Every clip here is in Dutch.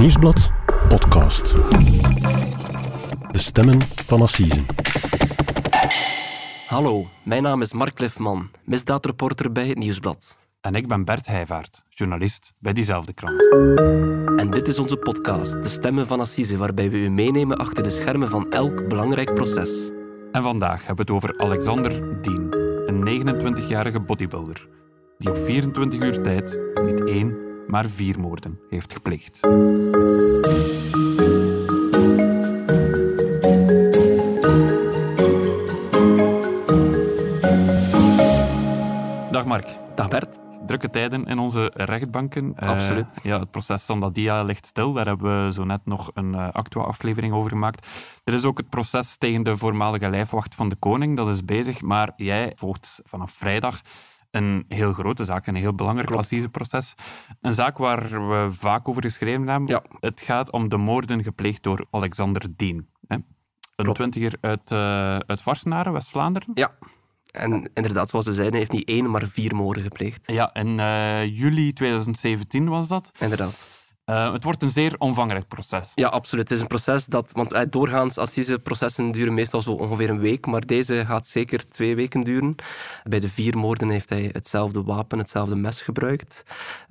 Nieuwsblad podcast. De stemmen van Assisen. Hallo, mijn naam is Mark Lefman, misdaadreporter bij het Nieuwsblad. En ik ben Bert Heijvaart, journalist bij diezelfde krant. En dit is onze podcast, De Stemmen van Assise, waarbij we u meenemen achter de schermen van elk belangrijk proces. En vandaag hebben we het over Alexander Dien, een 29-jarige bodybuilder, die op 24 uur tijd niet één, maar vier moorden heeft gepleegd. Dag Mark. Dag Bert. Drukke tijden in onze rechtbanken. Eh, Absoluut. ja, het proces Sandadia ligt stil. Daar hebben we zo net nog een uh, Actua-aflevering over gemaakt. Er is ook het proces tegen de voormalige lijfwacht van de koning. Dat is bezig. Maar jij volgt vanaf vrijdag een heel grote zaak, een heel belangrijk proces. Een zaak waar we vaak over geschreven hebben. Ja. Het gaat om de moorden gepleegd door Alexander Dien. Hè? Een Klopt. twintiger uit, uh, uit Varsenaren, West-Vlaanderen. Ja. En inderdaad, zoals we zeiden, hij heeft niet één, maar vier moorden gepleegd. Ja, in uh, juli 2017 was dat. Inderdaad. Uh, het wordt een zeer omvangrijk proces. Ja, absoluut. Het is een proces dat... Want uh, doorgaans, assiseprocessen duren meestal zo ongeveer een week, maar deze gaat zeker twee weken duren. Bij de vier moorden heeft hij hetzelfde wapen, hetzelfde mes gebruikt.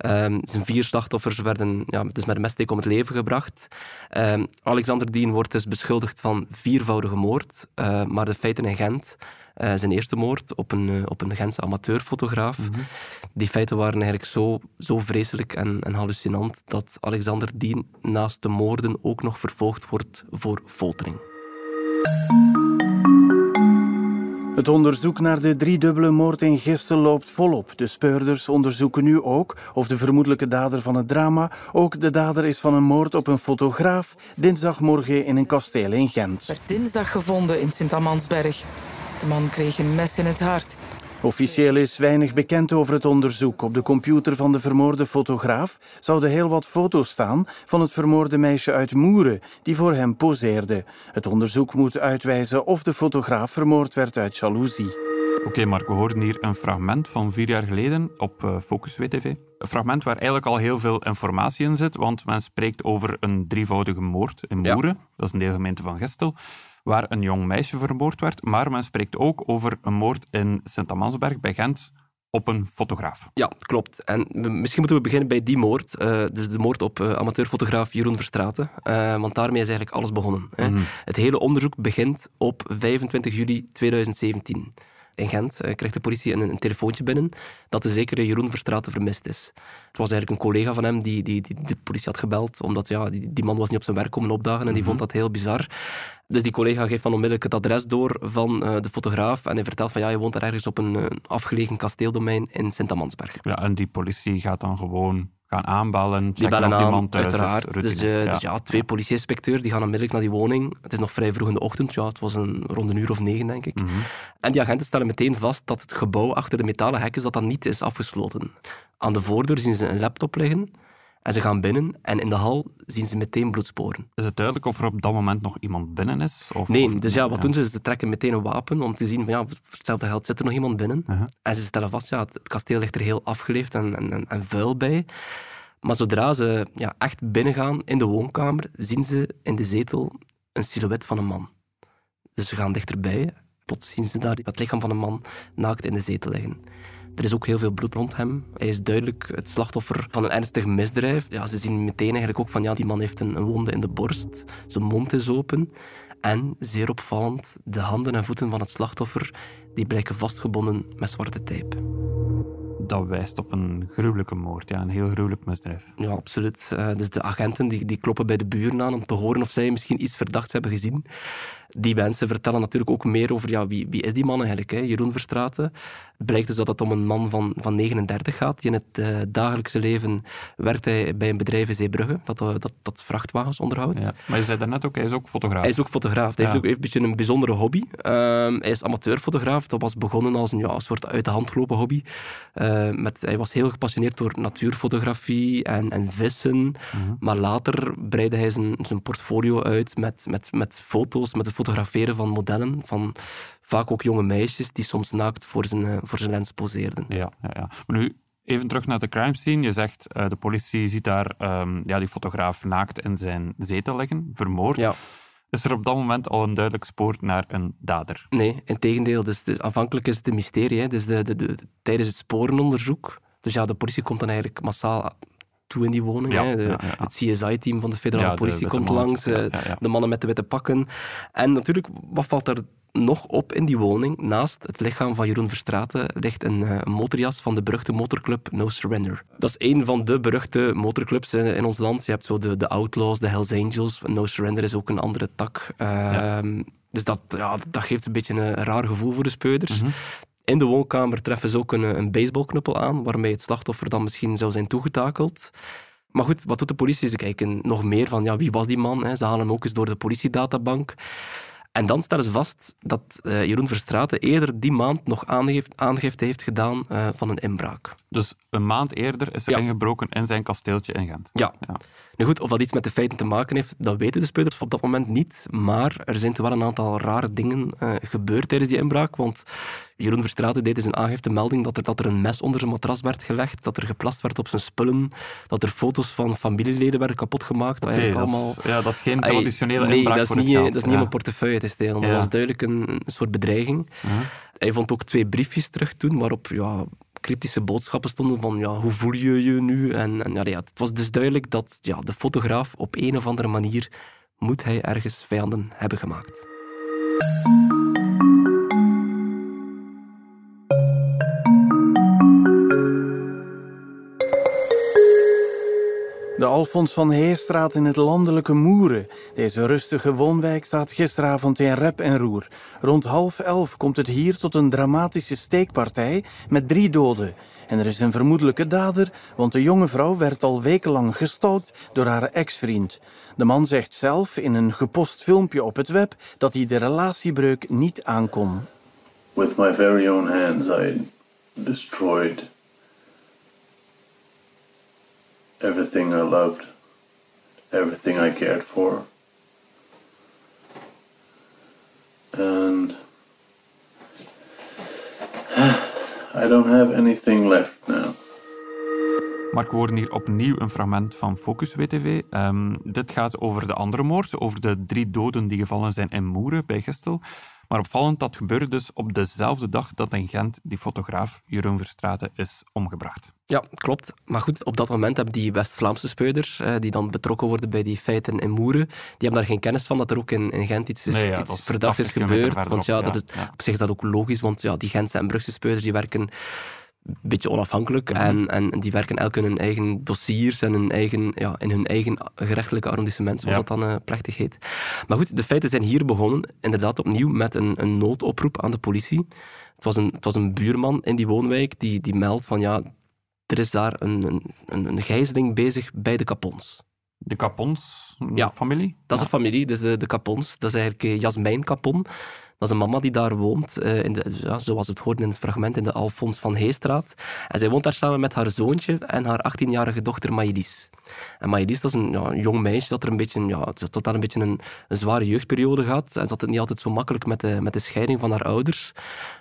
Um, zijn vier slachtoffers werden ja, dus met een messteek om het leven gebracht. Um, Alexander Dien wordt dus beschuldigd van viervoudige moord, uh, maar de feiten in Gent... Uh, zijn eerste moord op een, uh, op een Gentse amateurfotograaf. Mm -hmm. Die feiten waren eigenlijk zo, zo vreselijk en, en hallucinant dat Alexander Dien naast de moorden ook nog vervolgd wordt voor foltering. Het onderzoek naar de driedubbele moord in Gistel loopt volop. De speurders onderzoeken nu ook of de vermoedelijke dader van het drama ook de dader is van een moord op een fotograaf dinsdagmorgen in een kasteel in Gent. Werd dinsdag gevonden in Sint-Amansberg. De man kreeg een mes in het hart. Officieel is weinig bekend over het onderzoek. Op de computer van de vermoorde fotograaf zouden heel wat foto's staan van het vermoorde meisje uit Moeren die voor hem poseerde. Het onderzoek moet uitwijzen of de fotograaf vermoord werd uit jaloezie. Oké, okay, Mark, we hoorden hier een fragment van vier jaar geleden op uh, Focus WTV. Een fragment waar eigenlijk al heel veel informatie in zit, want men spreekt over een drievoudige moord in Moeren. Ja. Dat is een deelgemeente van Gestel waar een jong meisje vermoord werd. Maar men spreekt ook over een moord in Sint-Amansberg bij Gent op een fotograaf. Ja, klopt. En misschien moeten we beginnen bij die moord. Uh, dus de moord op uh, amateurfotograaf Jeroen Verstraeten. Uh, want daarmee is eigenlijk alles begonnen. Hè. Mm -hmm. Het hele onderzoek begint op 25 juli 2017. In Gent krijgt de politie een, een, telefoontje binnen dat de zekere Jeroen Verstraeten vermist is. Het was eigenlijk een collega van hem die, die, die de politie had gebeld, omdat ja, die, die man was niet op zijn werk komen opdagen en die mm -hmm. vond dat heel bizar. Dus die collega geeft dan onmiddellijk het adres door van uh, de fotograaf en hij vertelt van ja, je woont daar ergens op een uh, afgelegen kasteeldomein in Sint-Amansberg. Ja, en die politie gaat dan gewoon gaan aanbellen, die bellen aan, die man thuis uiteraard. is. Dus, uh, ja. dus ja, twee politieinspecteurs die gaan onmiddellijk naar die woning. Het is nog vrij vroeg in de ochtend, ja, het was een, rond een uur of negen, denk ik. Mm -hmm. En die agenten stellen meteen vast dat het gebouw achter de metalen hekken dat dat niet is afgesloten. Aan de voordeur zien ze een laptop liggen en ze gaan binnen en in de hal zien ze meteen bloedsporen. Is het duidelijk of er op dat moment nog iemand binnen is? Of, nee, of, dus ja, wat ja. doen ze? Ze trekken meteen een wapen om te zien van ja, voor hetzelfde geld zit er nog iemand binnen. Uh -huh. En ze stellen vast, ja, het, het kasteel ligt er heel afgeleefd en, en, en vuil bij. Maar zodra ze ja, echt binnengaan in de woonkamer, zien ze in de zetel een silhouet van een man. Dus ze gaan dichterbij. Plots zien ze daar het lichaam van een man naakt in de zetel liggen. Er is ook heel veel bloed rond hem. Hij is duidelijk het slachtoffer van een ernstig misdrijf. Ja, ze zien meteen eigenlijk ook van ja, die man heeft een, een wonde in de borst. Zijn mond is open. En, zeer opvallend, de handen en voeten van het slachtoffer die blijken vastgebonden met zwarte tijp. Dat wijst op een gruwelijke moord, ja, een heel gruwelijk misdrijf. Ja, absoluut. Uh, dus de agenten die, die kloppen bij de buren aan om te horen of zij misschien iets verdachts hebben gezien. Die mensen vertellen natuurlijk ook meer over ja, wie, wie is die man eigenlijk, hè? Jeroen Verstraeten. Het blijkt dus dat het om een man van, van 39 gaat. Die in het uh, dagelijkse leven werkt hij bij een bedrijf in Zeebrugge, dat, uh, dat, dat vrachtwagens onderhoudt. Ja, maar je zei daarnet ook, hij is ook fotograaf. Hij is ook fotograaf. Hij ja. heeft ook heeft een beetje een bijzondere hobby. Uh, hij is amateurfotograaf. Dat was begonnen als een, ja, soort uit de hand gelopen hobby. Uh, met, hij was heel gepassioneerd door natuurfotografie en, en vissen. Mhm. Maar later breidde hij zijn, zijn portfolio uit met, met, met foto's, met fotograferen van modellen, van vaak ook jonge meisjes die soms naakt voor zijn, uh, voor zijn lens poseerden. Ja, ja, ja. Maar nu, Even terug naar de crime scene. Je zegt, uh, de politie ziet daar um, ja, die fotograaf naakt in zijn zetel liggen, vermoord. Ja. Is er op dat moment al een duidelijk spoor naar een dader? Nee, in tegendeel. Dus de, aanvankelijk is het een mysterie. Hè. Dus de, de, de, tijdens het sporenonderzoek... Dus ja, de politie komt dan eigenlijk massaal toe in die woning. Ja, hè. De, ja, ja. Het CSI-team van de federale de politie komt langs. eh. De mannen met de witte pakken. En natuurlijk, wat valt er nog op in die woning? Naast het lichaam van Jeroen Verstraeten ligt een, eh, een motorjas van de beruchte motorclub No Surrender. Dat is een van de beruchte motorclubs in, in ons land. Je hebt zo de, de Outlaws, de Hells Angels. No Surrender is ook een andere tak. Ehm, Dus dat, ja, dat geeft een beetje een raar gevoel voor de speuders. Mhm. In de woonkamer treffen ze ook een, een baseballknuppel aan, waarmee het slachtoffer dan misschien zou zijn toegetakeld. Maar goed, wat doet de politie? Ze kijken nog meer van ja, wie was die man? Hè? Ze halen hem ook eens door de politiedatabank. En dan stellen ze vast dat eh, Jeroen Verstraeten eerder die maand nog aangifte, aangifte heeft gedaan eh, van een inbraak. Dus een maand eerder is er Ja. ingebroken in zijn kasteeltje in Gent. Ja. Ja. Nu goed, of dat iets met de feiten te maken heeft, dat weten de speurders op dat moment niet. Maar er zijn wel een aantal rare dingen eh, gebeurd tijdens die inbraak. Want Jeroen Verstraeten deed in zijn aangifte melding dat er, dat er een mes onder zijn matras werd gelegd, dat er geplast werd op zijn spullen, dat er foto's van familieleden werden kapotgemaakt. eigenlijk dat, allemaal... is, ja, dat is geen traditionele nee, inbraak dat is voor niet, geld. dat is niet ja. een portefeuille te stelen. Dat was duidelijk een, een soort bedreiging. Hij vond ook twee briefjes terug toen, waarop ja, cryptische boodschappen stonden van ja, hoe voel je je nu? En, en ja, het was dus duidelijk dat ja, de fotograaf op een of andere manier moet hij ergens vijanden hebben gemaakt. De Alfons van Heerstraat in het landelijke Moeren. Deze rustige woonwijk staat gisteravond in rep en roer. Rond half elf komt het hier tot een dramatische steekpartij met drie doden. En er is een vermoedelijke dader, want de jonge vrouw werd al wekenlang gestalkt door haar ex-vriend. De man zegt zelf in een gepost filmpje op het web dat hij de relatiebreuk niet aankon. with my very own hands, I destroyed everything I loved, everything I cared for. And I don't have anything left now. Mark, we horen hier opnieuw een fragment van Focus WTV. Ehm, dit gaat over de andere moord, over de drie doden die gevallen zijn in Moeren bij Gestel. Maar opvallend, dat gebeurde dus op dezelfde dag dat in Gent die fotograaf Jeroen Verstraeten is omgebracht. Ja, klopt. Maar goed, op dat moment hebben die West-Vlaamse speuders, eh, die dan betrokken worden bij die feiten in Moeren, die hebben daar geen kennis van dat er ook in, in Gent iets, is, Nee, ja, iets verdachts is 80 kilometer gebeurd. Want ja, dat ja, is, ja. op zich is dat ook logisch, want ja, die Gentse en Brugse speuders die werken een beetje onafhankelijk Mhm. en, en die werken elk in hun eigen dossiers en hun eigen, ja, in hun eigen gerechtelijke arrondissement, zoals Ja. dat dan eh, plechtig heet. Maar goed, de feiten zijn hier begonnen, inderdaad opnieuw met een, een noodoproep aan de politie. Het was een, het was een buurman in die woonwijk die, die meldt van ja, er is daar een, een, een, gijzeling bezig bij de Capons. De Capons Ja. familie? Dat is een familie, dus de, de Capons. Dat is eigenlijk eh, Jasmijn Capon. Dat is een mama die daar woont, eh, in de, zoals het hoorden in het fragment, in de Alfons van Heestraat. En zij woont daar samen met haar zoontje en haar 18-jarige dochter Maïlis. En Maïlis, dat is een, jong meisje dat er een beetje, ja, totaal een beetje een, een zware jeugdperiode gehad. En ze had het niet altijd zo makkelijk met de, met de scheiding van haar ouders.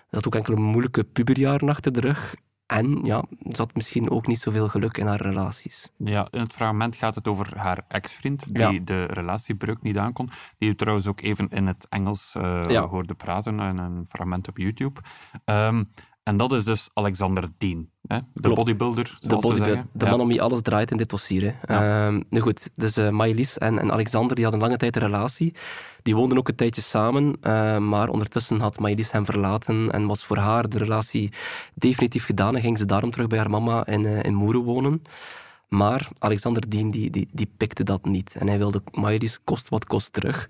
Ze had ook enkele moeilijke puberjaren achter de rug. En ja, ze had misschien ook niet zoveel geluk in haar relaties. Ja, in het fragment gaat het over haar ex-vriend, die Ja. de relatiebreuk niet aankon. Die u trouwens ook even in het Engels eh, Ja. hoorde praten in een fragment op YouTube. Ehm, en dat is dus Alexander Dean, hè? de Klopt. bodybuilder, De, zeggen. de Ja. man om wie alles draait in dit dossier. Hè. Ja. Ehm, nu goed, dus uh, Maëlys en, en Alexander die hadden lange tijd een relatie. Die woonden ook een tijdje samen, eh, maar ondertussen had Maëlys hem verlaten en was voor haar de relatie definitief gedaan en ging ze daarom terug bij haar mama in, eh, in Moeren wonen. Maar Alexander Dien die, die, die pikte dat niet en hij wilde Maëlys kost wat kost terug.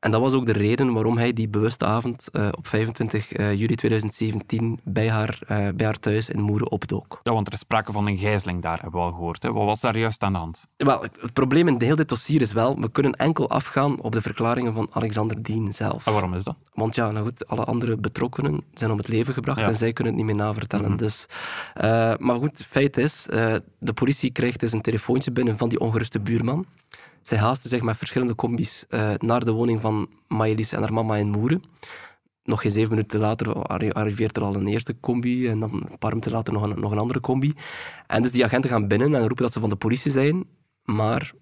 En dat was ook de reden waarom hij die bewuste avond eh, op 25 eh, juli 2017 bij haar, eh, bij haar thuis in Moeren opdook. Ja, want er is sprake van een gijzeling daar, hebben we al gehoord. Hè? Wat was daar juist aan de hand? Wel, het probleem in heel dit dossier is wel, we kunnen enkel afgaan op de verklaringen van Alexander Dien zelf. En waarom is dat? Want ja, nou goed, alle andere betrokkenen zijn om het leven gebracht Ja. en zij kunnen het niet meer navertellen. Mhm. dus, maar goed, het feit is, de politie krijgt dus een telefoontje binnen van die ongeruste buurman. Zij haasten zich met verschillende combis eh, naar de woning van Maëlys en haar mama in Moeren. nog geen zeven minuten later arriveert er al een eerste combi en dan een paar minuten later nog een, nog een andere combi. En dus die agenten gaan binnen en roepen dat ze van de politie zijn, maar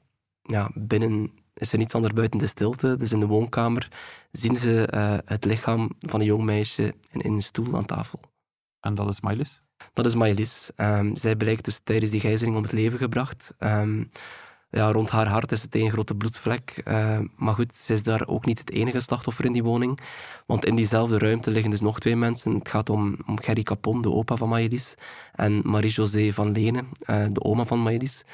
ja, binnen is er niets anders buiten de stilte. Dus in de woonkamer zien ze uh, het lichaam van een jong meisje in, in, een stoel aan tafel. En dat is Mylis? Dat is Mylis. Um, zij blijkt dus tijdens die gijzeling om het leven gebracht. Um, ja, rond haar hart is het één grote bloedvlek. Uh, maar goed, ze is daar ook niet het enige slachtoffer in die woning. Want in diezelfde ruimte liggen dus nog twee mensen. Het gaat om, om Gerry Capon, de opa van Maëlys, en Marie-José van Lenen, uh, de oma van Maëlys.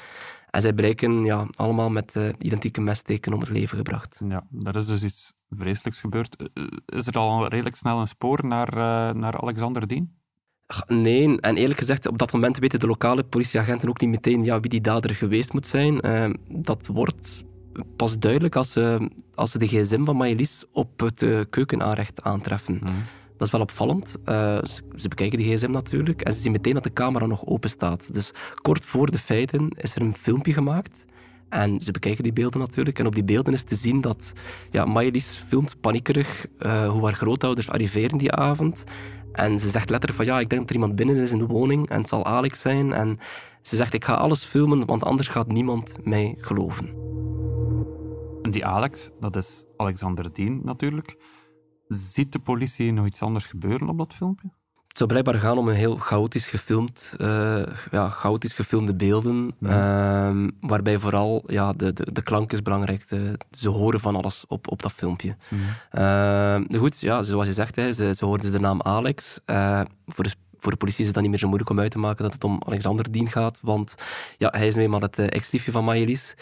En zij blijken ja, allemaal met uh, identieke messteken om het leven gebracht. Ja, er is dus iets vreselijks gebeurd. Is er al redelijk snel een spoor naar, naar Alexander Dien? Nee, en eerlijk gezegd, op dat moment weten de lokale politieagenten ook niet meteen ja, wie die dader geweest moet zijn. Uh, dat wordt pas duidelijk als ze, als ze de gsm van Maëlys op het uh, keukenaanrecht aantreffen. Mhm. Dat is wel opvallend. Uh, ze, bekijken die gsm natuurlijk en ze zien meteen dat de camera nog open staat. Dus kort voor de feiten is er een filmpje gemaakt. En ze bekijken die beelden natuurlijk. En op die beelden is te zien dat ja, Maëlys filmt paniekerig uh, hoe haar grootouders arriveren die avond. En ze zegt letterlijk van ja, ik denk dat er iemand binnen is in de woning en het zal Alex zijn. En ze zegt ik ga alles filmen, want anders gaat niemand mij geloven. En die Alex, dat is Alexander Dien natuurlijk. Ziet de politie nog iets anders gebeuren op dat filmpje? Het zou blijkbaar gaan om een heel chaotisch gefilmd, uh, ja, chaotisch gefilmde beelden, ehm, waarbij vooral ja, de, de, de klank is belangrijk. De, ze horen van alles op, op dat filmpje. Mm. Uh, goed, ja, zoals je zegt, hè, ze, ze hoorden de naam Alex. Uh, voor de voor de politie is het dan niet meer zo moeilijk om uit te maken dat het om Alexander Dien gaat, want ja, hij is nu eenmaal het ex-liefje van Maëlys.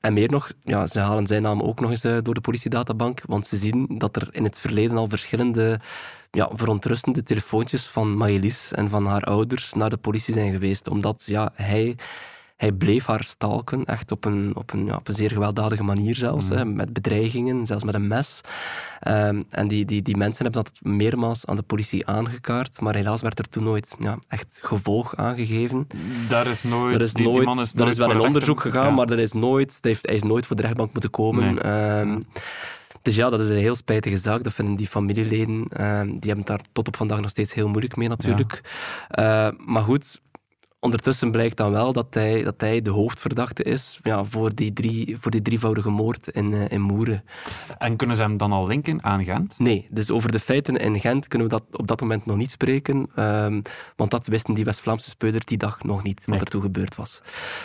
En meer nog, ja, ze halen zijn naam ook nog eens door de politiedatabank, want ze zien dat er in het verleden al verschillende ja, verontrustende telefoontjes van Maëlys en van haar ouders naar de politie zijn geweest. Omdat ja, hij, hij bleef haar stalken, echt op een, op een, ja, op een zeer gewelddadige manier zelfs, mhm. hè, met bedreigingen, zelfs met een mes. Um, en die, die, die mensen hebben dat meermaals aan de politie aangekaart, maar helaas werd er toen nooit ja, echt gevolg aangegeven. Daar is nooit... Er is, die, nooit, man is, nooit er is wel een onderzoek gegaan, maar er is nooit, heeft, hij is nooit voor de rechtbank moeten komen. Nee. Um, dus ja, dat is een heel spijtige zaak. Dat vinden die familieleden. Uh, die hebben het daar tot op vandaag nog steeds heel moeilijk mee natuurlijk. Uh, maar goed, ondertussen blijkt dan wel dat hij, dat hij de hoofdverdachte is ja, voor, die drie, voor die drievoudige moord in, uh, in Moeren. En kunnen ze hem dan al linken aan Gent? Nee, dus over de feiten in Gent kunnen we dat op dat moment nog niet spreken. Um, want dat wisten die West-Vlaamse speuders die dag nog niet, wat nee. er toen gebeurd was.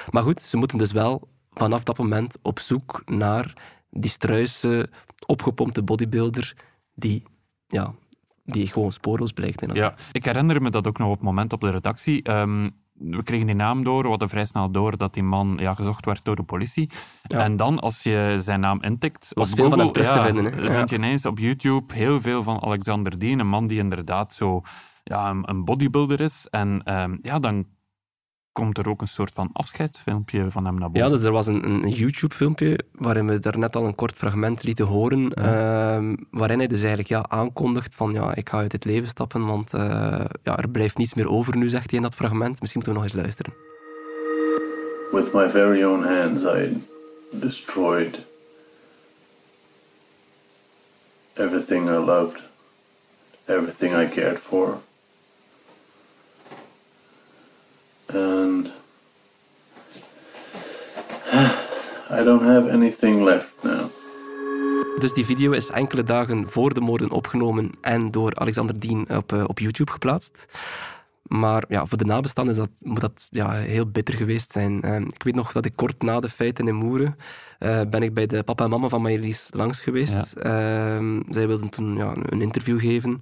Maar goed, ze moeten dus wel vanaf dat moment op zoek naar die struise, opgepompte bodybuilder die, ja, die gewoon spoorloos blijkt. In ja, ik herinner me dat ook nog op het moment op de redactie. Um, we kregen die naam door, we hadden vrij snel door dat die man ja, gezocht werd door de politie. En dan, als je zijn naam intikt, was veel Google, van hem terug ja, te vinden. Hè? vind je ineens op YouTube heel veel van Alexander Dien, een man die inderdaad zo ja, een, een bodybuilder is. En um, ja, dan komt er ook een soort van afscheidsfilmpje van hem naar boven. Ja, dus er was een, een YouTube-filmpje waarin we daarnet al een kort fragment lieten horen, uh, waarin hij dus eigenlijk ja, aankondigt van ja, ik ga uit het leven stappen, want uh, ja, er blijft niets meer over nu, zegt hij in dat fragment. Misschien moeten we nog eens luisteren. With my very own hands I destroyed everything I loved, everything I cared for. And I don't have anything left now. Dus die video is enkele dagen voor de moorden opgenomen en door Alexander Dien op, uh, op YouTube geplaatst. Maar ja, voor de nabestaanden is dat, moet dat ja, heel bitter geweest zijn. Uh, ik weet nog dat ik kort na de feiten in Moeren uh, ben ik bij de papa en mama van Marlies langs geweest. Ja. zij wilden toen ja, een interview geven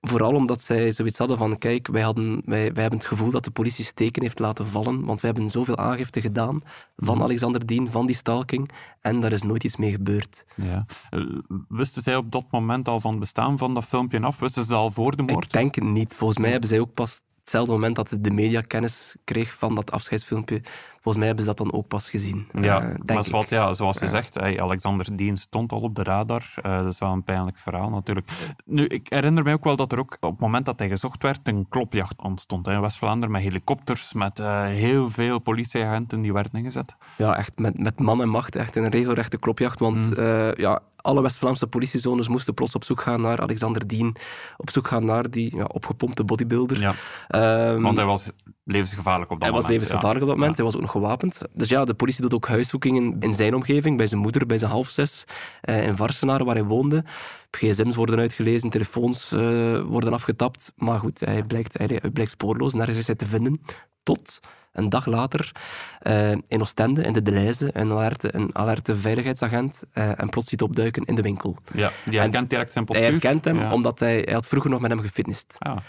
Vooral omdat zij zoiets hadden van, kijk, wij, hadden, wij, wij hebben het gevoel dat de politie steken heeft laten vallen, want wij hebben zoveel aangifte gedaan van. Alexander Dien, van die stalking, en daar is nooit iets mee gebeurd. Ja. Uh, wisten zij op dat moment al van het bestaan van dat filmpje af? Wisten ze al voor de moord? Ik denk het niet. Volgens mij hebben zij ook pas hetzelfde moment dat de media kennis kreeg van dat afscheidsfilmpje, volgens mij hebben ze dat dan ook pas gezien. Ja, uh, maar wat, ja, zoals je zegt, hey, Alexander Dien stond al op de radar. Uh, dat is wel een pijnlijk verhaal natuurlijk. Nu, ik herinner mij ook wel dat er ook op het moment dat hij gezocht werd, een klopjacht ontstond in West-Vlaanderen met helikopters, met uh, heel veel politieagenten die werden ingezet. Ja, echt met, met man en macht, echt een regelrechte klopjacht. Want mm. ja, alle West-Vlaamse politiezones moesten plots op zoek gaan naar Alexander Dien, op zoek gaan naar die ja, opgepompte bodybuilder. Ja. Ehm, Want hij was levensgevaarlijk op dat hij was moment. levensgevaarlijk op dat moment, hij was ook nog gewapend. Dus ja, de politie doet ook huiszoekingen in zijn omgeving, bij zijn moeder, bij zijn halfzus, eh, in Varsenaar, waar hij woonde. gsm's worden uitgelezen, telefoons eh, worden afgetapt. Maar goed, hij blijkt, hij, hij blijkt spoorloos, nergens is hij te vinden. Tot een dag later eh, in Oostende, in de Deleuze, een alerte, een alerte veiligheidsagent eh, en plots ziet opduiken in de winkel. Ja, die herkent direct zijn Hij postuur. herkent hem, Ja. omdat hij, hij had vroeger nog met hem gefitnessd. Ja.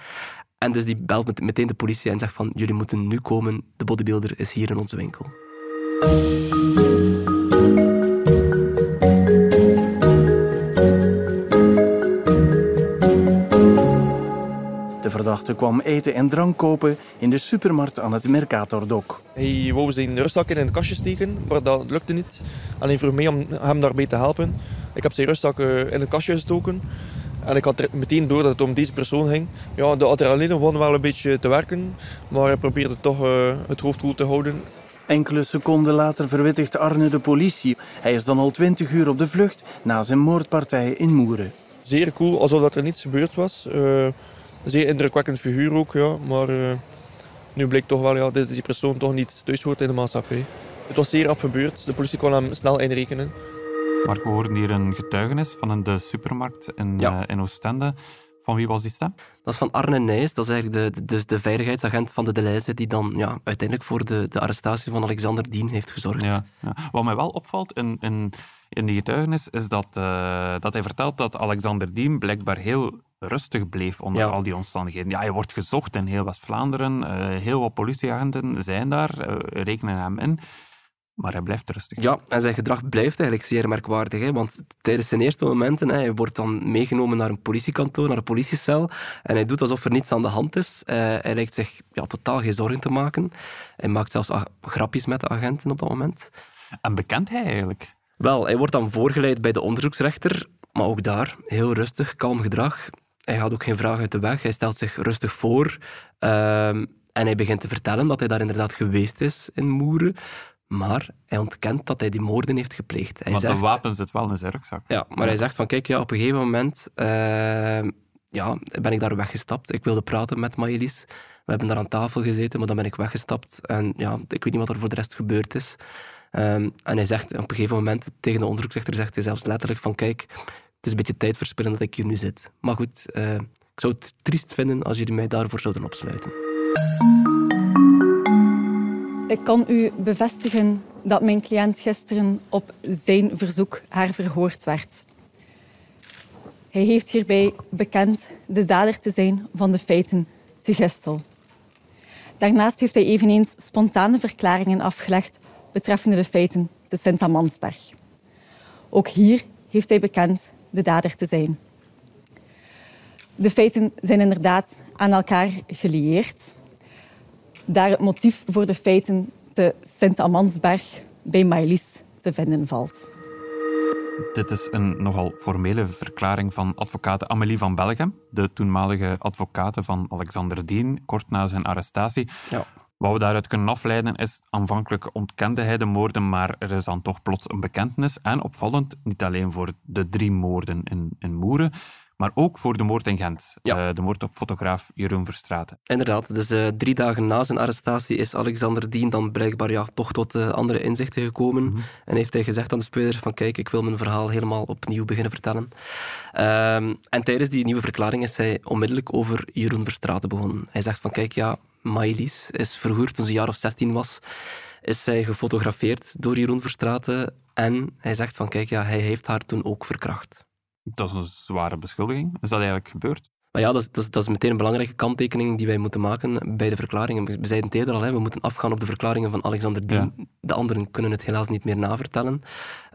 En dus die belt met- meteen de politie en zegt van jullie moeten nu komen, de bodybuilder is hier in onze winkel. De verdachte kwam eten en drank kopen in de supermarkt aan het Mercatordok. Hij wou zijn rustzak in een kastje steken, maar dat lukte niet. En hij vroeg mij om hem daarbij te helpen. Ik heb zijn rustzak eh, in een kastje gestoken. En ik had meteen door dat het om deze persoon ging. Ja, de adrenaline begon wel een beetje te werken, maar hij probeerde toch eh, het hoofd koel te houden. Enkele seconden later verwittigt Arne de politie. Hij is dan al twintig uur op de vlucht na zijn moordpartij in Moeren. Zeer cool, alsof dat er niets gebeurd was. Eh, zeer indrukwekkend figuur ook, ja. Maar eh, nu bleek toch wel, ja, dat die persoon toch niet thuis hoort in de maatschappij. Het was zeer rap gebeurd. De politie kon hem snel inrekenen. Maar we hoorden hier een getuigenis van een de supermarkt in, Ja. eh, in Oostende. Van wie was die stem? Dat is van Arne Nijs, dat is eigenlijk de, de, dus de veiligheidsagent van de Deleuze die dan ja, uiteindelijk voor de, de arrestatie van Alexander Dien heeft gezorgd. Ja, ja. Wat mij wel opvalt in, in, in die getuigenis is dat, eh, dat hij vertelt dat Alexander Diem blijkbaar heel rustig bleef onder Ja. al die omstandigheden. Ja, hij wordt gezocht in heel West-Vlaanderen. eh, heel wat politieagenten zijn daar, eh, rekenen hem in. Maar hij blijft rustig. Ja, en zijn gedrag blijft eigenlijk zeer merkwaardig. Hè? Want tijdens zijn eerste momenten, hè, hij wordt dan meegenomen naar een politiekantoor, naar een politiecel. En hij doet alsof er niets aan de hand is. Eh, hij lijkt zich ja, totaal geen zorgen te maken. Hij maakt zelfs grapjes met de agenten op dat moment. En bekent hij eigenlijk? Wel, hij wordt dan voorgeleid bij de onderzoeksrechter. Maar ook daar, heel rustig, kalm gedrag. Hij gaat ook geen vraag uit de weg. Hij stelt zich rustig voor. Ehm, en hij begint te vertellen dat hij daar inderdaad geweest is in Moeren. Maar hij ontkent dat hij die moorden heeft gepleegd. Hij Want zegt, de wapen zit wel in zijn rugzak. Ja, maar hij zegt van, kijk, ja, op een gegeven moment ehm, ja, ben ik daar weggestapt. Ik wilde praten met Maëlys. We hebben daar aan tafel gezeten, maar dan ben ik weggestapt. En ja, ik weet niet wat er voor de rest gebeurd is. Ehm, en hij zegt op een gegeven moment tegen de onderzoeksrechter, zegt hij zelfs letterlijk van, kijk, het is een beetje tijd verspillen dat ik hier nu zit. Maar goed, eh, ik zou het triest vinden als jullie mij daarvoor zouden opsluiten. Ik kan u bevestigen dat mijn cliënt gisteren op zijn verzoek haar verhoord werd. Hij heeft hierbij bekend de dader te zijn van de feiten te Gistel. Daarnaast heeft hij eveneens spontane verklaringen afgelegd betreffende de feiten te Sint-Amansberg. Ook hier heeft hij bekend de dader te zijn. De feiten zijn inderdaad aan elkaar gelieerd daar het motief voor de feiten te Sint-Amansberg bij Maëlys te vinden valt. Dit is een nogal formele verklaring van advocaat Amélie van Belgem, de toenmalige advocate van Alexander Dien, kort na zijn arrestatie. Ja. Wat we daaruit kunnen afleiden is, aanvankelijk ontkende hij de moorden, maar er is dan toch plots een bekentenis. En opvallend, niet alleen voor de drie moorden in, in Moeren, maar ook voor de moord in Gent. Ja. Eh, de moord op fotograaf Jeroen Verstraeten. Inderdaad, dus eh, drie dagen na zijn arrestatie is Alexander Dien dan blijkbaar ja, toch tot eh, andere inzichten gekomen. En heeft hij gezegd aan de spelers van kijk, ik wil mijn verhaal helemaal opnieuw beginnen vertellen. Ehm, en tijdens die nieuwe verklaring is hij onmiddellijk over Jeroen Verstraeten begonnen. Hij zegt van kijk, ja, Maëlys is vroeger, toen ze een jaar of 16 was, is zij gefotografeerd door Jeroen Verstraeten. En hij zegt van kijk, ja, hij heeft haar toen ook verkracht. Dat is een zware beschuldiging. Is dat eigenlijk gebeurd? Maar ja, dat is, dat, is, dat is meteen een belangrijke kanttekening die wij moeten maken bij de verklaringen. We zeiden het eerder al, hè, we moeten afgaan op de verklaringen van Alexander Dien. De anderen kunnen het helaas niet meer navertellen.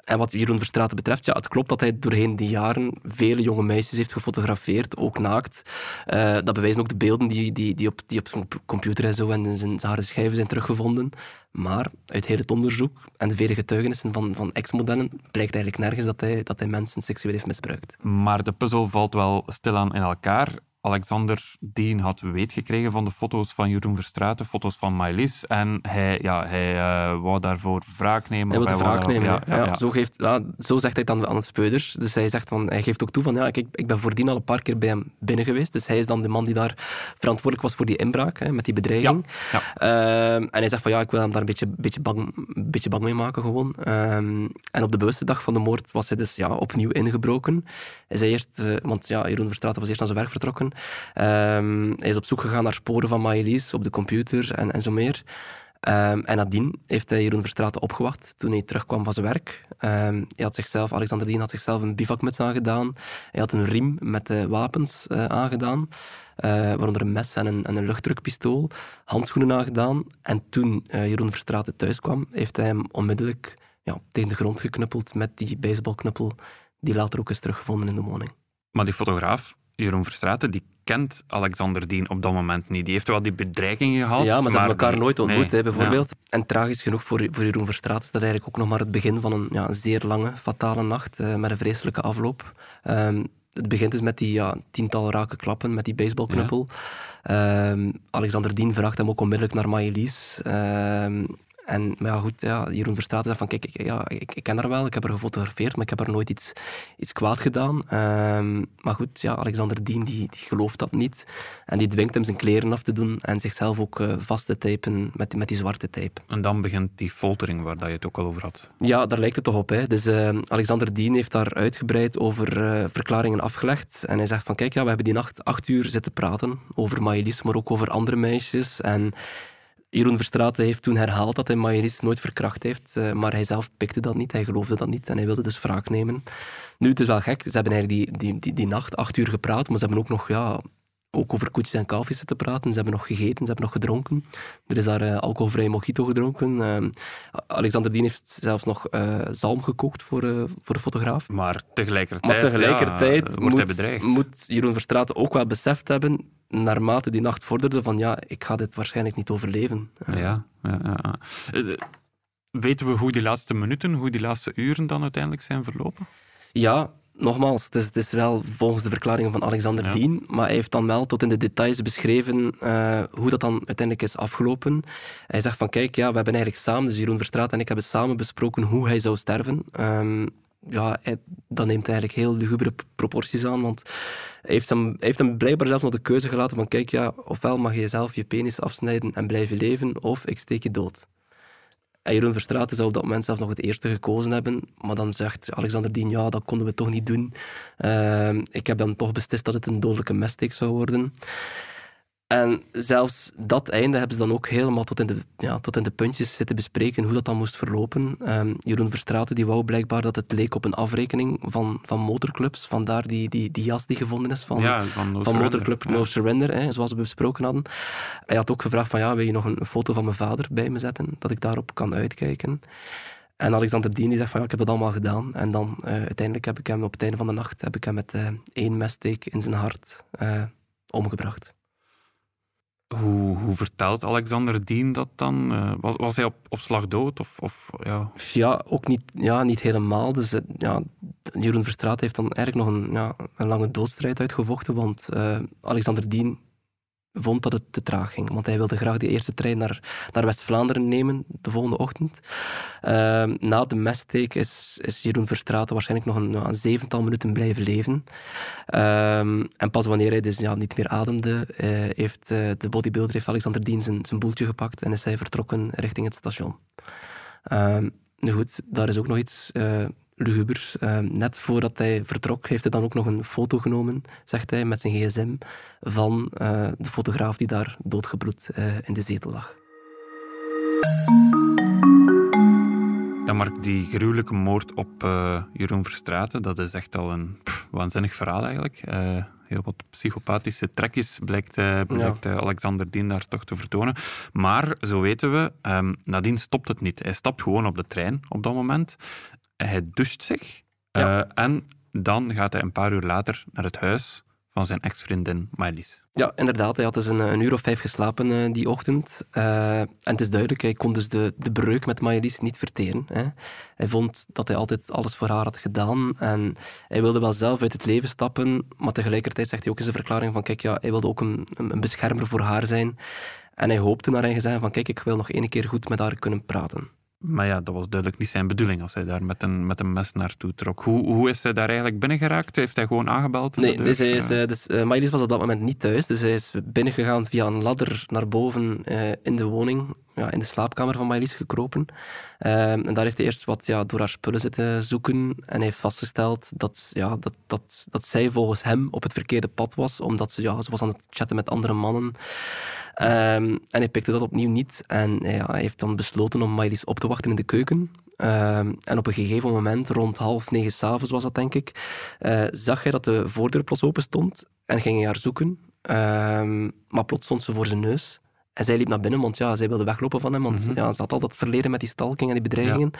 En wat Jeroen Verstraeten betreft, ja, het klopt dat hij doorheen die jaren vele jonge meisjes heeft gefotografeerd, ook naakt. Eh, dat bewijzen ook de beelden die, die, die, op, die op zijn computer en zo en zijn, zijn harde schijven zijn teruggevonden. Maar uit heel het onderzoek en de vele getuigenissen van, van ex-modellen blijkt eigenlijk nergens dat hij, dat hij mensen seksueel heeft misbruikt. Maar de puzzel valt wel stilaan in elkaar. Alexander Dien had weet gekregen van de foto's van Jeroen Verstraeten, foto's van Maëlys. En hij, ja, hij uh, wou daarvoor wraak nemen. Hij wilde wraak nemen, ja, ja, Zo, geeft, ja, zo zegt hij dan aan het speuders. Dus hij, zegt van, hij geeft ook toe van, ja, ik, ik ben voordien al een paar keer bij hem binnen geweest. Dus hij is dan de man die daar verantwoordelijk was voor die inbraak, hè, met die bedreiging. Um, en hij zegt van, ja, ik wil hem daar een beetje, beetje, bang, een beetje bang mee maken gewoon. Um, en op de bewuste dag van de moord was hij dus ja, opnieuw ingebroken. Hij zei eerst, uh, want ja, Jeroen Verstraeten was eerst naar zijn werk vertrokken. Um, hij is op zoek gegaan naar sporen van Maëlys op de computer en, en zo meer. Um, en nadien heeft hij Jeroen Verstraeten opgewacht toen hij terugkwam van zijn werk. Um, hij had zichzelf, Alexander Dien had zichzelf een bivakmuts aangedaan. Hij had een riem met wapens uh, aangedaan. Uh, waaronder een mes en een, en een luchtdrukpistool. Handschoenen aangedaan. En toen Jeroen Verstraeten thuis kwam, heeft hij hem onmiddellijk ja, tegen de grond geknuppeld met die baseballknuppel die later ook is teruggevonden in de woning. Maar die fotograaf, Jeroen Verstraeten, die kent Alexander Dien op dat moment niet. Die heeft wel die bedreiging gehad. Ja, maar ze hebben elkaar die... nooit ontmoet, hè, bijvoorbeeld. En tragisch genoeg voor, voor Jeroen Verstraeten is dat eigenlijk ook nog maar het begin van een ja, zeer lange, fatale nacht uh, met een vreselijke afloop. Um, het begint dus met die ja, tiental rake klappen met die baseballknuppel. Ja. Um, Alexander Dien vraagt hem ook onmiddellijk naar Maëlys. Um, en, maar ja, goed, ja, Jeroen Verstraeten zegt van, kijk, ik, ja, ik, ik, ken haar wel, ik heb haar gefotografeerd, maar ik heb haar nooit iets, iets kwaad gedaan. Um, maar goed, ja, Alexander Dien, die, die gelooft dat niet. En die dwingt hem zijn kleren af te doen en zichzelf ook uh, vast te typen met, met die zwarte tape. En dan begint die foltering waar dat je het ook al over had. Ja, daar lijkt het toch op. Hè. Dus uh, Alexander Dien heeft daar uitgebreid over uh, verklaringen afgelegd. En hij zegt van, kijk, ja, we hebben die nacht acht uur zitten praten over Maëlys, maar ook over andere meisjes. En Jeroen Verstraeten heeft toen herhaald dat hij Maëlys nooit verkracht heeft, uh, maar hij zelf pikte dat niet, hij geloofde dat niet en hij wilde dus wraak nemen. Nu, het is wel gek, ze hebben eigenlijk die, die, die, die nacht acht uur gepraat, maar ze hebben ook nog ja, ook over koetjes en kalfjes zitten praten. Ze hebben nog gegeten, ze hebben nog gedronken. Er is daar uh, alcoholvrij mojito gedronken. Uh, Alexander Dien heeft zelfs nog uh, zalm gekookt voor, voor de fotograaf. Maar tegelijkertijd, maar tegelijkertijd ja, wordt hij moet Jeroen Verstraeten ook wel beseft hebben naarmate die nacht vorderde, van ja, ik ga dit waarschijnlijk niet overleven. Ja, ja, ja. Weten we hoe die laatste minuten, hoe die laatste uren dan uiteindelijk zijn verlopen? Ja, nogmaals, het is, het is, wel volgens de verklaringen van Alexander ja. Dien, maar hij heeft dan wel tot in de details beschreven uh, hoe dat dan uiteindelijk is afgelopen. Hij zegt van, kijk, ja, we hebben eigenlijk samen, dus Jeroen Verstraat en ik hebben samen besproken hoe hij zou sterven. Um, ja, hij, dat neemt eigenlijk heel lugubere proporties aan, want hij heeft, hem, hij heeft hem blijkbaar zelf nog de keuze gelaten van kijk, ja, ofwel mag je zelf je penis afsnijden en blijven leven, of ik steek je dood. En Jeroen Verstraeten zou op dat moment zelf nog het eerste gekozen hebben, maar dan zegt Alexander Dien, ja, dat konden we toch niet doen. Uh, ik heb dan toch beslist dat het een dodelijke messteek zou worden. En zelfs dat einde hebben ze dan ook helemaal tot in de, ja, tot in de puntjes zitten bespreken hoe dat dan moest verlopen. Um, Jeroen Verstraeten die wou blijkbaar dat het leek op een afrekening van, van motorclubs. Vandaar die, die, die jas die gevonden is van, ja, van, no van motorclub No Surrender, hè, zoals we besproken hadden. Hij had ook gevraagd van ja, wil je nog een foto van mijn vader bij me zetten, dat ik daarop kan uitkijken. En Alexander Dien die zegt van ja, ik heb dat allemaal gedaan. En dan uh, uiteindelijk heb ik hem op het einde van de nacht heb ik hem met uh, één messteek in zijn hart uh, omgebracht. Hoe, hoe vertelt Alexander Dien dat dan? Uh, was, was hij op, op slag dood? Of, of, ja? ja, ook niet, ja, niet helemaal. Dus, ja, Jeroen Verstraat heeft dan eigenlijk nog een, ja, een lange doodstrijd uitgevochten. Want uh, Alexander Dien vond dat het te traag ging. Want hij wilde graag de eerste trein naar, naar West-Vlaanderen nemen de volgende ochtend. Uh, na de messteek is, is Jeroen Verstraeten waarschijnlijk nog een, een zevental minuten blijven leven. Uh, en pas wanneer hij dus ja, niet meer ademde, uh, heeft de bodybuilder Alexander Dien zijn, zijn boeltje gepakt en is hij vertrokken richting het station. Ehm, nu goed, daar is ook nog iets lugubers. Uh, net voordat hij vertrok, heeft hij dan ook nog een foto genomen, zegt hij, met zijn gsm, van uh, de fotograaf die daar doodgebloed uh, in de zetel lag. Ja, Mark, die gruwelijke moord op Jeroen Verstraeten, dat is echt al een pff, waanzinnig verhaal eigenlijk. heel wat psychopathische trekjes blijkt, blijkt ja. Alexander Dien daar toch te vertonen. Maar, zo weten we, um, nadien stopt het niet. Hij stapt gewoon op de trein op dat moment hij doucht zich. Ja. Uh, en dan gaat hij een paar uur later naar het huis van zijn ex-vriendin. Ja, inderdaad. Hij had dus een, een uur of vijf geslapen uh, die ochtend. Uh, en het is duidelijk, hij kon dus de, de breuk met Maëlys niet verteren. Hè. Hij vond dat hij altijd alles voor haar had gedaan. En hij wilde wel zelf uit het leven stappen, maar tegelijkertijd zegt hij ook in zijn verklaring van kijk, ja, hij wilde ook een, een beschermer voor haar zijn. En hij hoopte naar eigen zeggen van kijk, ik wil nog één keer goed met haar kunnen praten. Maar ja, dat was duidelijk niet zijn bedoeling als hij daar met een, met een mes naartoe trok. Hoe, hoe is hij daar eigenlijk binnengeraakt? Heeft hij gewoon aangebeld? Nee, dus, hij is, uh, dus, uh, was op dat moment niet thuis. Dus hij is binnengegaan via een ladder naar boven uh, in de woning ja, in de slaapkamer van Maëlys gekropen. Ehm, en daar heeft hij eerst wat ja, door haar spullen zitten zoeken. En heeft vastgesteld dat, ja, dat, dat, dat zij volgens hem op het verkeerde pad was. Omdat ze, ja, ze was aan het chatten met andere mannen. Um, en hij pikte dat opnieuw niet. En ja, hij heeft dan besloten om Maëlys op te wachten in de keuken. Um, en op een gegeven moment, rond half negen s'avonds was dat denk ik, uh, zag hij dat de voordeur plots open stond en ging hij haar zoeken. maar plots stond ze voor zijn neus. En zij liep naar binnen, want ja, zij wilde weglopen van hem. Want mhm. ja, ze had altijd verleden met die stalking en die bedreigingen.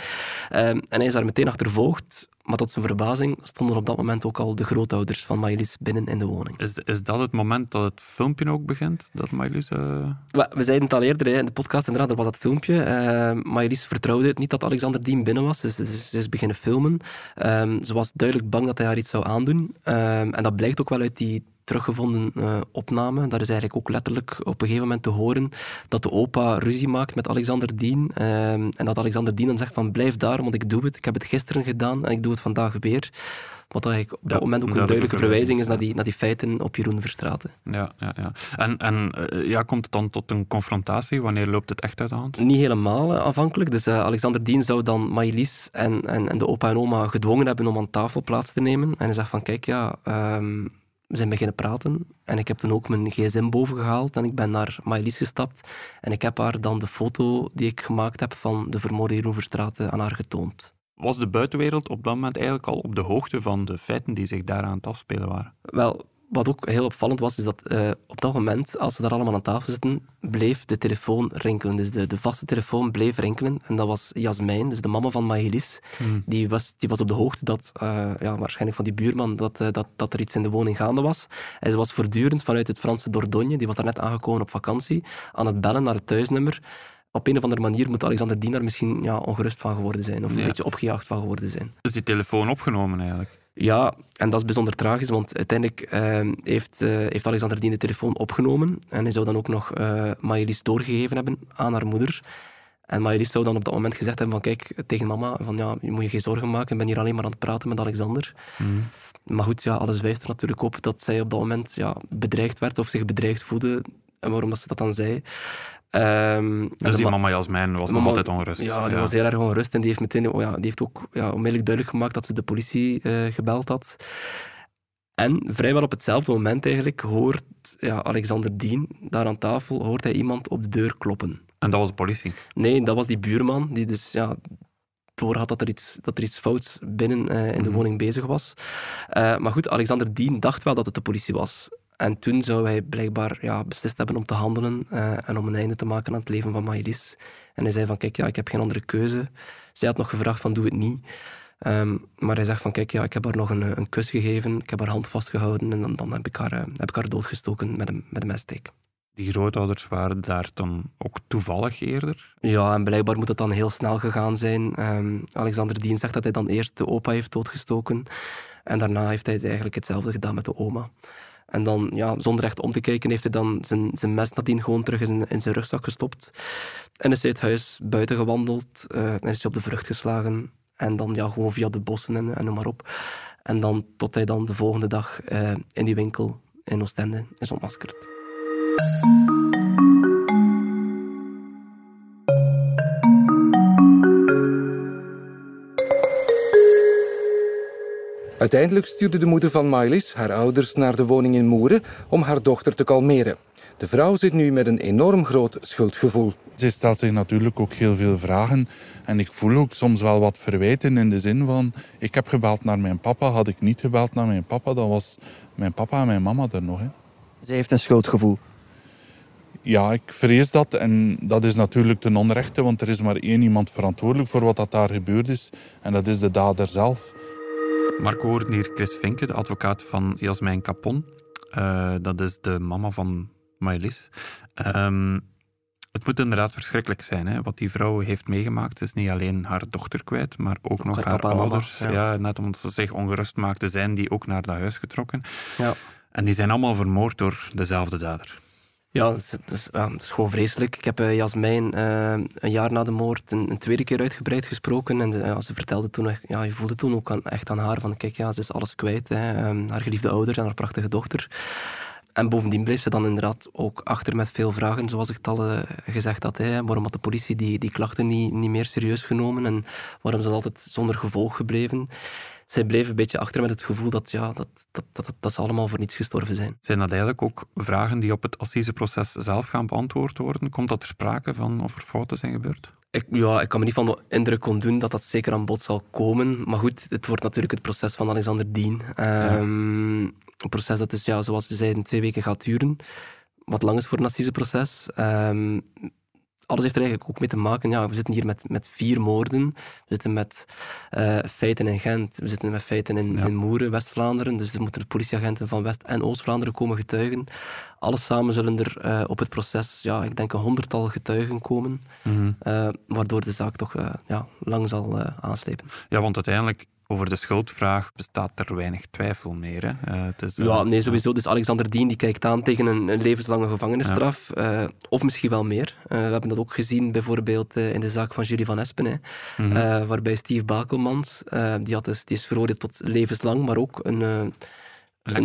Ehm, en hij is daar meteen achtervolgd. Maar tot zijn verbazing stonden op dat moment ook al de grootouders van Maëlys binnen in de woning. Is, is dat het moment dat het filmpje ook begint? Dat Maëlys... Uh... We, zeiden het al eerder in de podcast, inderdaad, er was dat filmpje. Uh, Maëlys vertrouwde het niet dat Alexander Dien binnen was. Ze, ze, is beginnen filmen. Ehm, ze was duidelijk bang dat hij haar iets zou aandoen. En dat blijkt ook wel uit die teruggevonden uh, opname. Daar is eigenlijk ook letterlijk op een gegeven moment te horen dat de opa ruzie maakt met Alexander Dien. Ehm, en dat Alexander Dien dan zegt van blijf daar, want ik doe het. Ik heb het gisteren gedaan en ik doe het vandaag weer. Wat eigenlijk op dat moment ook een duidelijke verwijzing is naar die, naar die feiten op Jeroen Verstraten. Ja, ja, ja. En, en uh, ja, komt het dan tot een confrontatie? Wanneer loopt het echt uit de hand? Niet helemaal afhankelijk. Dus uh, Alexander Dien zou dan Maïlis en, en, en, de opa en oma gedwongen hebben om aan tafel plaats te nemen. En hij zegt van, kijk, ja... Um, we zijn beginnen praten en ik heb toen ook mijn gsm boven gehaald en ik ben naar Maëlys gestapt en ik heb haar dan de foto die ik gemaakt heb van de vermoorde Jeroen Verstraeten aan haar getoond. Was de buitenwereld op dat moment eigenlijk al op de hoogte van de feiten die zich daaraan te afspelen waren? Wel, wat ook heel opvallend was, is dat uh, op dat moment, als ze daar allemaal aan tafel zitten, bleef de telefoon rinkelen. Dus de, de vaste telefoon bleef rinkelen. En dat was Jasmijn, dus de mama van Maëlys. Hmm. Die, was, die was op de hoogte dat, uh, ja, waarschijnlijk van die buurman, dat, uh, dat, dat er iets in de woning gaande was. En ze was voortdurend vanuit het Franse Dordogne, die was daar net aangekomen op vakantie, aan het bellen naar het thuisnummer op een of andere manier moet Alexander Dienaar misschien ja, ongerust van geworden zijn. Of een beetje opgejaagd van geworden zijn. Is die telefoon opgenomen eigenlijk? Ja, en dat is bijzonder tragisch, want uiteindelijk ehm, heeft, uh, heeft Alexander Dien de telefoon opgenomen en hij zou dan ook nog uh, Maëlys doorgegeven hebben aan haar moeder. En Maëlys zou dan op dat moment gezegd hebben van kijk, tegen mama, van ja, je moet je geen zorgen maken, ik ben hier alleen maar aan het praten met Alexander. Mm. Maar goed, ja, alles wijst er natuurlijk op dat zij op dat moment ja, bedreigd werd of zich bedreigd voelde. En waarom dat ze dat dan zei. Um, dus die mama Jasmijn was nog altijd ongerust. Ja, die was heel erg ongerust en die heeft, meteen, oh ja, die heeft ook ja, onmiddellijk duidelijk gemaakt dat ze de politie uh, gebeld had. En vrijwel op hetzelfde moment eigenlijk hoort ja, Alexander Dien daar aan tafel, hoort hij iemand op de deur kloppen. En dat was de politie? Nee, dat was die buurman die dus ja, door had dat er iets, dat er iets fouts binnen uh, in de mm woning bezig was. Uh, maar goed, Alexander Dien dacht wel dat het de politie was. En toen zou hij blijkbaar ja, beslist hebben om te handelen uh, en om een einde te maken aan het leven van Maëlys. En hij zei van, kijk, ja, ik heb geen andere keuze. Zij had nog gevraagd van, doe het niet. Um, maar hij zegt van, kijk, ja, ik heb haar nog een, een kus gegeven, ik heb haar hand vastgehouden en dan, dan heb, ik haar, uh, heb ik haar doodgestoken met een, met een messteek. Die grootouders waren daar dan ook toevallig eerder? Ja, en blijkbaar moet het dan heel snel gegaan zijn. Um, Alexander Dien zegt dat hij dan eerst de opa heeft doodgestoken. En daarna heeft hij eigenlijk hetzelfde gedaan met de oma. En dan, ja, zonder echt om te kijken, heeft hij dan zijn, zijn mes nadien gewoon terug in zijn, in zijn rugzak gestopt. En is hij het huis buiten gewandeld. Uh, en is hij op de vrucht geslagen. En dan ja, gewoon via de bossen en, en noem maar op. En dan tot hij dan de volgende dag uh, in die winkel in Oostende is ontmaskerd. Uiteindelijk stuurde de moeder van Maëlys haar ouders naar de woning in Moeren om haar dochter te kalmeren. De vrouw zit nu met een enorm groot schuldgevoel. Ze stelt zich natuurlijk ook heel veel vragen. En ik voel ook soms wel wat verwijten in de zin van... Ik heb gebeld naar mijn papa. Had ik niet gebeld naar mijn papa, dan was mijn papa en mijn mama er nog. Hè. Ze heeft een schuldgevoel. Ja, ik vrees dat. En dat is natuurlijk ten onrechte, want er is maar één iemand verantwoordelijk voor wat dat daar gebeurd is. En dat is de dader zelf. Marco hoort hier Chris Vinke, de advocaat van Jasmijn Capon. Uh, dat is de mama van Maëlys. Um, het moet inderdaad verschrikkelijk zijn, hè, wat die vrouw heeft meegemaakt. Is niet alleen haar dochter kwijt, maar ook, ook nog haar ouders. ja. net omdat ze zich ongerust maakte, zijn die ook naar dat huis getrokken. Ja. En die zijn allemaal vermoord door dezelfde dader. Ja, dat is, is, gewoon vreselijk. Ik heb uh, Jasmijn uh, een jaar na de moord een, tweede keer uitgebreid gesproken. En ze vertelde toen, ja, je voelde toen ook echt aan haar van, kijk, ja, ze is alles kwijt. Hè. Um, haar geliefde ouder en haar prachtige dochter. En bovendien bleef ze dan inderdaad ook achter met veel vragen, zoals ik het al uh, gezegd had. Hè. Waarom had de politie die, die klachten niet, niet meer serieus genomen en waarom is altijd zonder gevolg gebleven? Zij bleef een beetje achter met het gevoel dat, ja, dat, dat, dat, dat ze allemaal voor niets gestorven zijn. Zijn dat eigenlijk ook vragen die op het assiseproces zelf gaan beantwoord worden? Komt dat ter sprake van of er fouten zijn gebeurd? Ik, ja, ik kan me niet van de indruk kon doen dat dat zeker aan bod zal komen. Maar goed, het wordt natuurlijk het proces van Alexander Dien. Um, een proces dat dus, ja, zoals we zeiden, twee weken gaat duren. Wat lang is voor een assiseproces. Um, alles heeft er eigenlijk ook mee te maken. Ja, we zitten hier met, met vier moorden. We zitten met uh, feiten in Gent. We zitten met feiten in, in Moeren, West-Vlaanderen. Dus er moeten politieagenten van West- en Oost-Vlaanderen komen getuigen. Alles samen zullen er uh, op het proces, ja, ik denk een honderdtal getuigen komen. Mm -hmm. uh, waardoor de zaak toch ja, lang zal aanslepen. Ja, want uiteindelijk over de schuldvraag bestaat er weinig twijfel meer. Hè? Uh, het is, uh, ja, nee, sowieso. Dus Alexander Dien die kijkt aan tegen een, een levenslange gevangenisstraf. Ja. Uh, of misschien wel meer. we hebben dat ook gezien bijvoorbeeld in de zaak van Julie van Espen. Hè, mm -hmm. waarbij Steve Bakelmans, die, had dus, die is veroordeeld tot levenslang, maar ook een een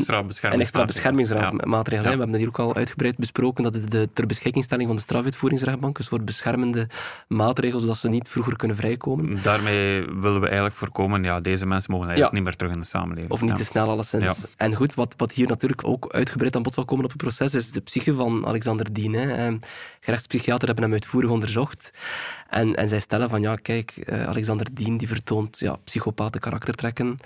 extra beschermingsmaatregel. Ja. We hebben dat hier ook al uitgebreid besproken. Dat is de ter beschikkingstelling van de strafuitvoeringsrechtbank. Een soort beschermende maatregel, zodat ze niet vroeger kunnen vrijkomen. Daarmee willen we eigenlijk voorkomen, ja, deze mensen mogen eigenlijk ja. niet meer terug in de samenleving. Of niet te snel, alleszins. En goed, wat, wat hier natuurlijk ook uitgebreid aan bod zal komen op het proces, is de psyche van Alexander Dien. Hè. Gerechtspsychiater hebben hem uitvoerig onderzocht. En, en zij stellen van, ja, kijk, eh, Alexander Dien die vertoont ja, psychopathe karaktertrekken.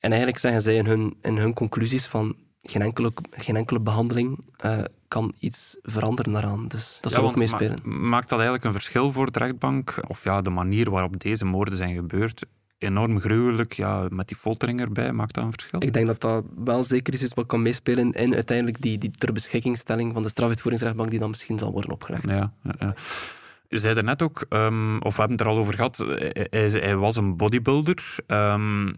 En eigenlijk zeggen zij in hun, in hun conclusies van geen enkele, geen enkele behandeling uh, kan iets veranderen daaraan. Dus dat zou ook meespelen. Ma maakt dat eigenlijk een verschil voor de rechtbank? Of ja, de manier waarop deze moorden zijn gebeurd? Enorm gruwelijk, ja, met die foltering erbij, maakt dat een verschil? Ik denk dat dat wel zeker is wat kan meespelen in uiteindelijk die, die ter beschikkingstelling van de strafuitvoeringsrechtbank die dan misschien zal worden opgelegd. Ja, ja, ja. Je zei er net ook, um, of we hebben het er al over gehad, hij, hij was een bodybuilder. Um,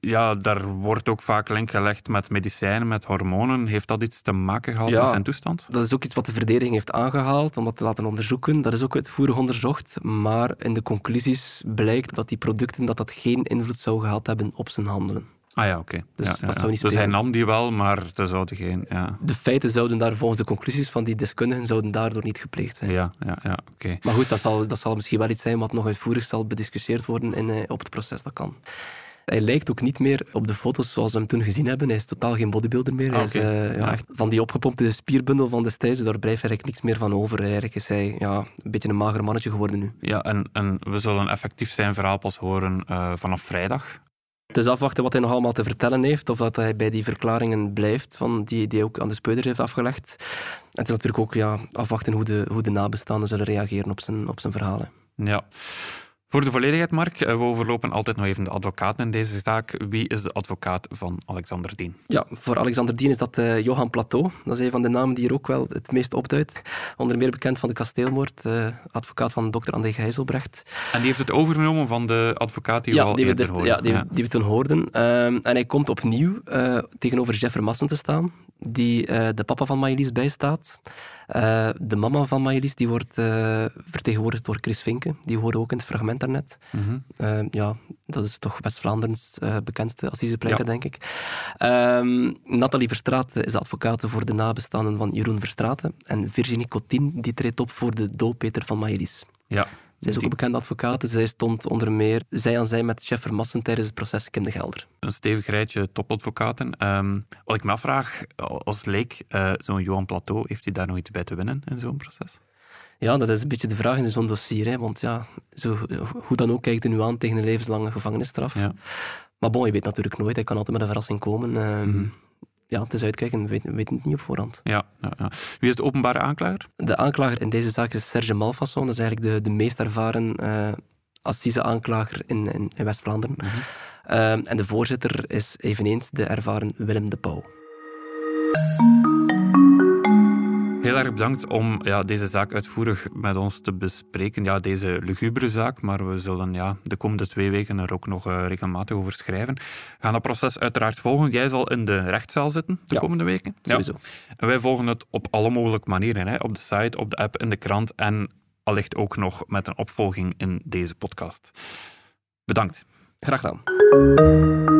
ja, daar wordt ook vaak link gelegd met medicijnen, met hormonen. Heeft dat iets te maken gehad ja, met zijn toestand? Dat is ook iets wat de verdediging heeft aangehaald om dat te laten onderzoeken. Dat is ook uitvoerig onderzocht. Maar in de conclusies blijkt dat die producten dat dat geen invloed zou gehad hebben op zijn handelen. Ah ja, oké. Dus, ja, dat ja, zou niet dus hij nam die wel, maar er zouden geen... Ja. De feiten zouden daar, volgens de conclusies van die deskundigen, zouden daardoor niet gepleegd zijn. Ja, ja, ja oké. Maar goed, dat zal, dat zal misschien wel iets zijn wat nog uitvoerig zal bediscussieerd worden in, eh, op het proces. Dat kan. Hij lijkt ook niet meer op de foto's zoals we hem toen gezien hebben. Hij is totaal geen bodybuilder meer. Hij is, Ah, oké. uh, ja, echt van die opgepompte spierbundel van destijds, daar blijft eigenlijk niks meer van over. Eigenlijk is hij ja, een beetje een mager mannetje geworden nu. Ja, en, en we zullen effectief zijn verhaal pas horen uh, vanaf vrijdag. Het is afwachten wat hij nog allemaal te vertellen heeft, of dat hij bij die verklaringen blijft, van die, die ook aan de speuders heeft afgelegd. En het is natuurlijk ook ja, afwachten hoe de, hoe de nabestaanden zullen reageren op zijn, op zijn verhalen. Ja. Voor de volledigheid, Mark, we overlopen altijd nog even de advocaten in deze zaak. Wie is de advocaat van Alexander Dien? Ja, voor Alexander Dien is dat uh, Johan Plateau. Dat is een van de namen die hier ook wel het meest opduidt. Onder meer bekend van de kasteelmoord, uh, advocaat van dokter André Gijzelbrecht. En die heeft het overgenomen van de advocaat die we ja, al die we eerder dus, hoorden. Ja, die, ja. die we toen hoorden. Um, en hij komt opnieuw tegenover Jeffer Massen te staan, die de papa van Maëlys bijstaat. de mama van Maëlys die wordt vertegenwoordigd door Chris Vinke. Die hoorde ook in het fragment daarnet. Mm -hmm. Uh, ja, dat is toch West-Vlaanderens bekendste assisepleiter, ja. denk ik. Um, Nathalie Verstraeten is de advocaat voor de nabestaanden van Jeroen Verstraeten. En Virginie Cotin die treedt op voor de doodpeter van Maëlys. Ja. Zij is ook een bekende advocaat. Zij stond onder meer zij aan zij met chef Vermassen tijdens het proces in de Gelder. Een stevig rijtje topadvocaten. Um, wat ik me afvraag, als leek, uh, zo'n Johan Plateau, heeft hij daar nog iets bij te winnen in zo'n proces? Ja, dat is een beetje de vraag in zo'n dossier. Hè? Want ja, zo, hoe dan ook kijkt hij nu aan tegen een levenslange gevangenisstraf. Ja. Maar bon, je weet natuurlijk nooit. Hij kan altijd met een verrassing komen. Um, mm. Ja, het is uitkijken. We weten, het niet op voorhand. Ja, ja, ja, Wie is de openbare aanklager? De aanklager in deze zaak is Serge Malfasson. Dat is eigenlijk de, de meest ervaren uh, assise-aanklager in, in, in West-Vlaanderen. Mhm. Mm -hmm. uh, en de voorzitter is eveneens de ervaren Willem de Pauw. Heel erg bedankt om ja, deze zaak uitvoerig met ons te bespreken. Ja, deze lugubere zaak, maar we zullen ja, de komende twee weken er ook nog uh, regelmatig over schrijven. We gaan dat proces uiteraard volgen. Jij zal in de rechtszaal zitten de komende weken. Sowieso. En wij volgen het op alle mogelijke manieren. Hè? Op de site, op de app, in de krant en allicht ook nog met een opvolging in deze podcast. Bedankt. Graag gedaan.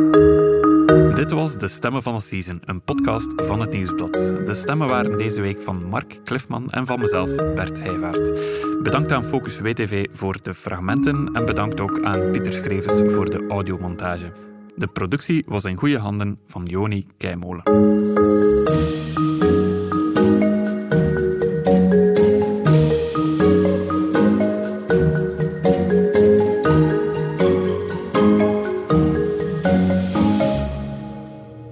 Dit was De Stemmen van Season, een podcast van het Nieuwsblad. De stemmen waren deze week van Mark Cliffman en van mezelf, Bert Heijvaart. Bedankt aan Focus WTV voor de fragmenten en bedankt ook aan Pieter Schrevens voor de audiomontage. De productie was in goede handen van Joni Keimolen.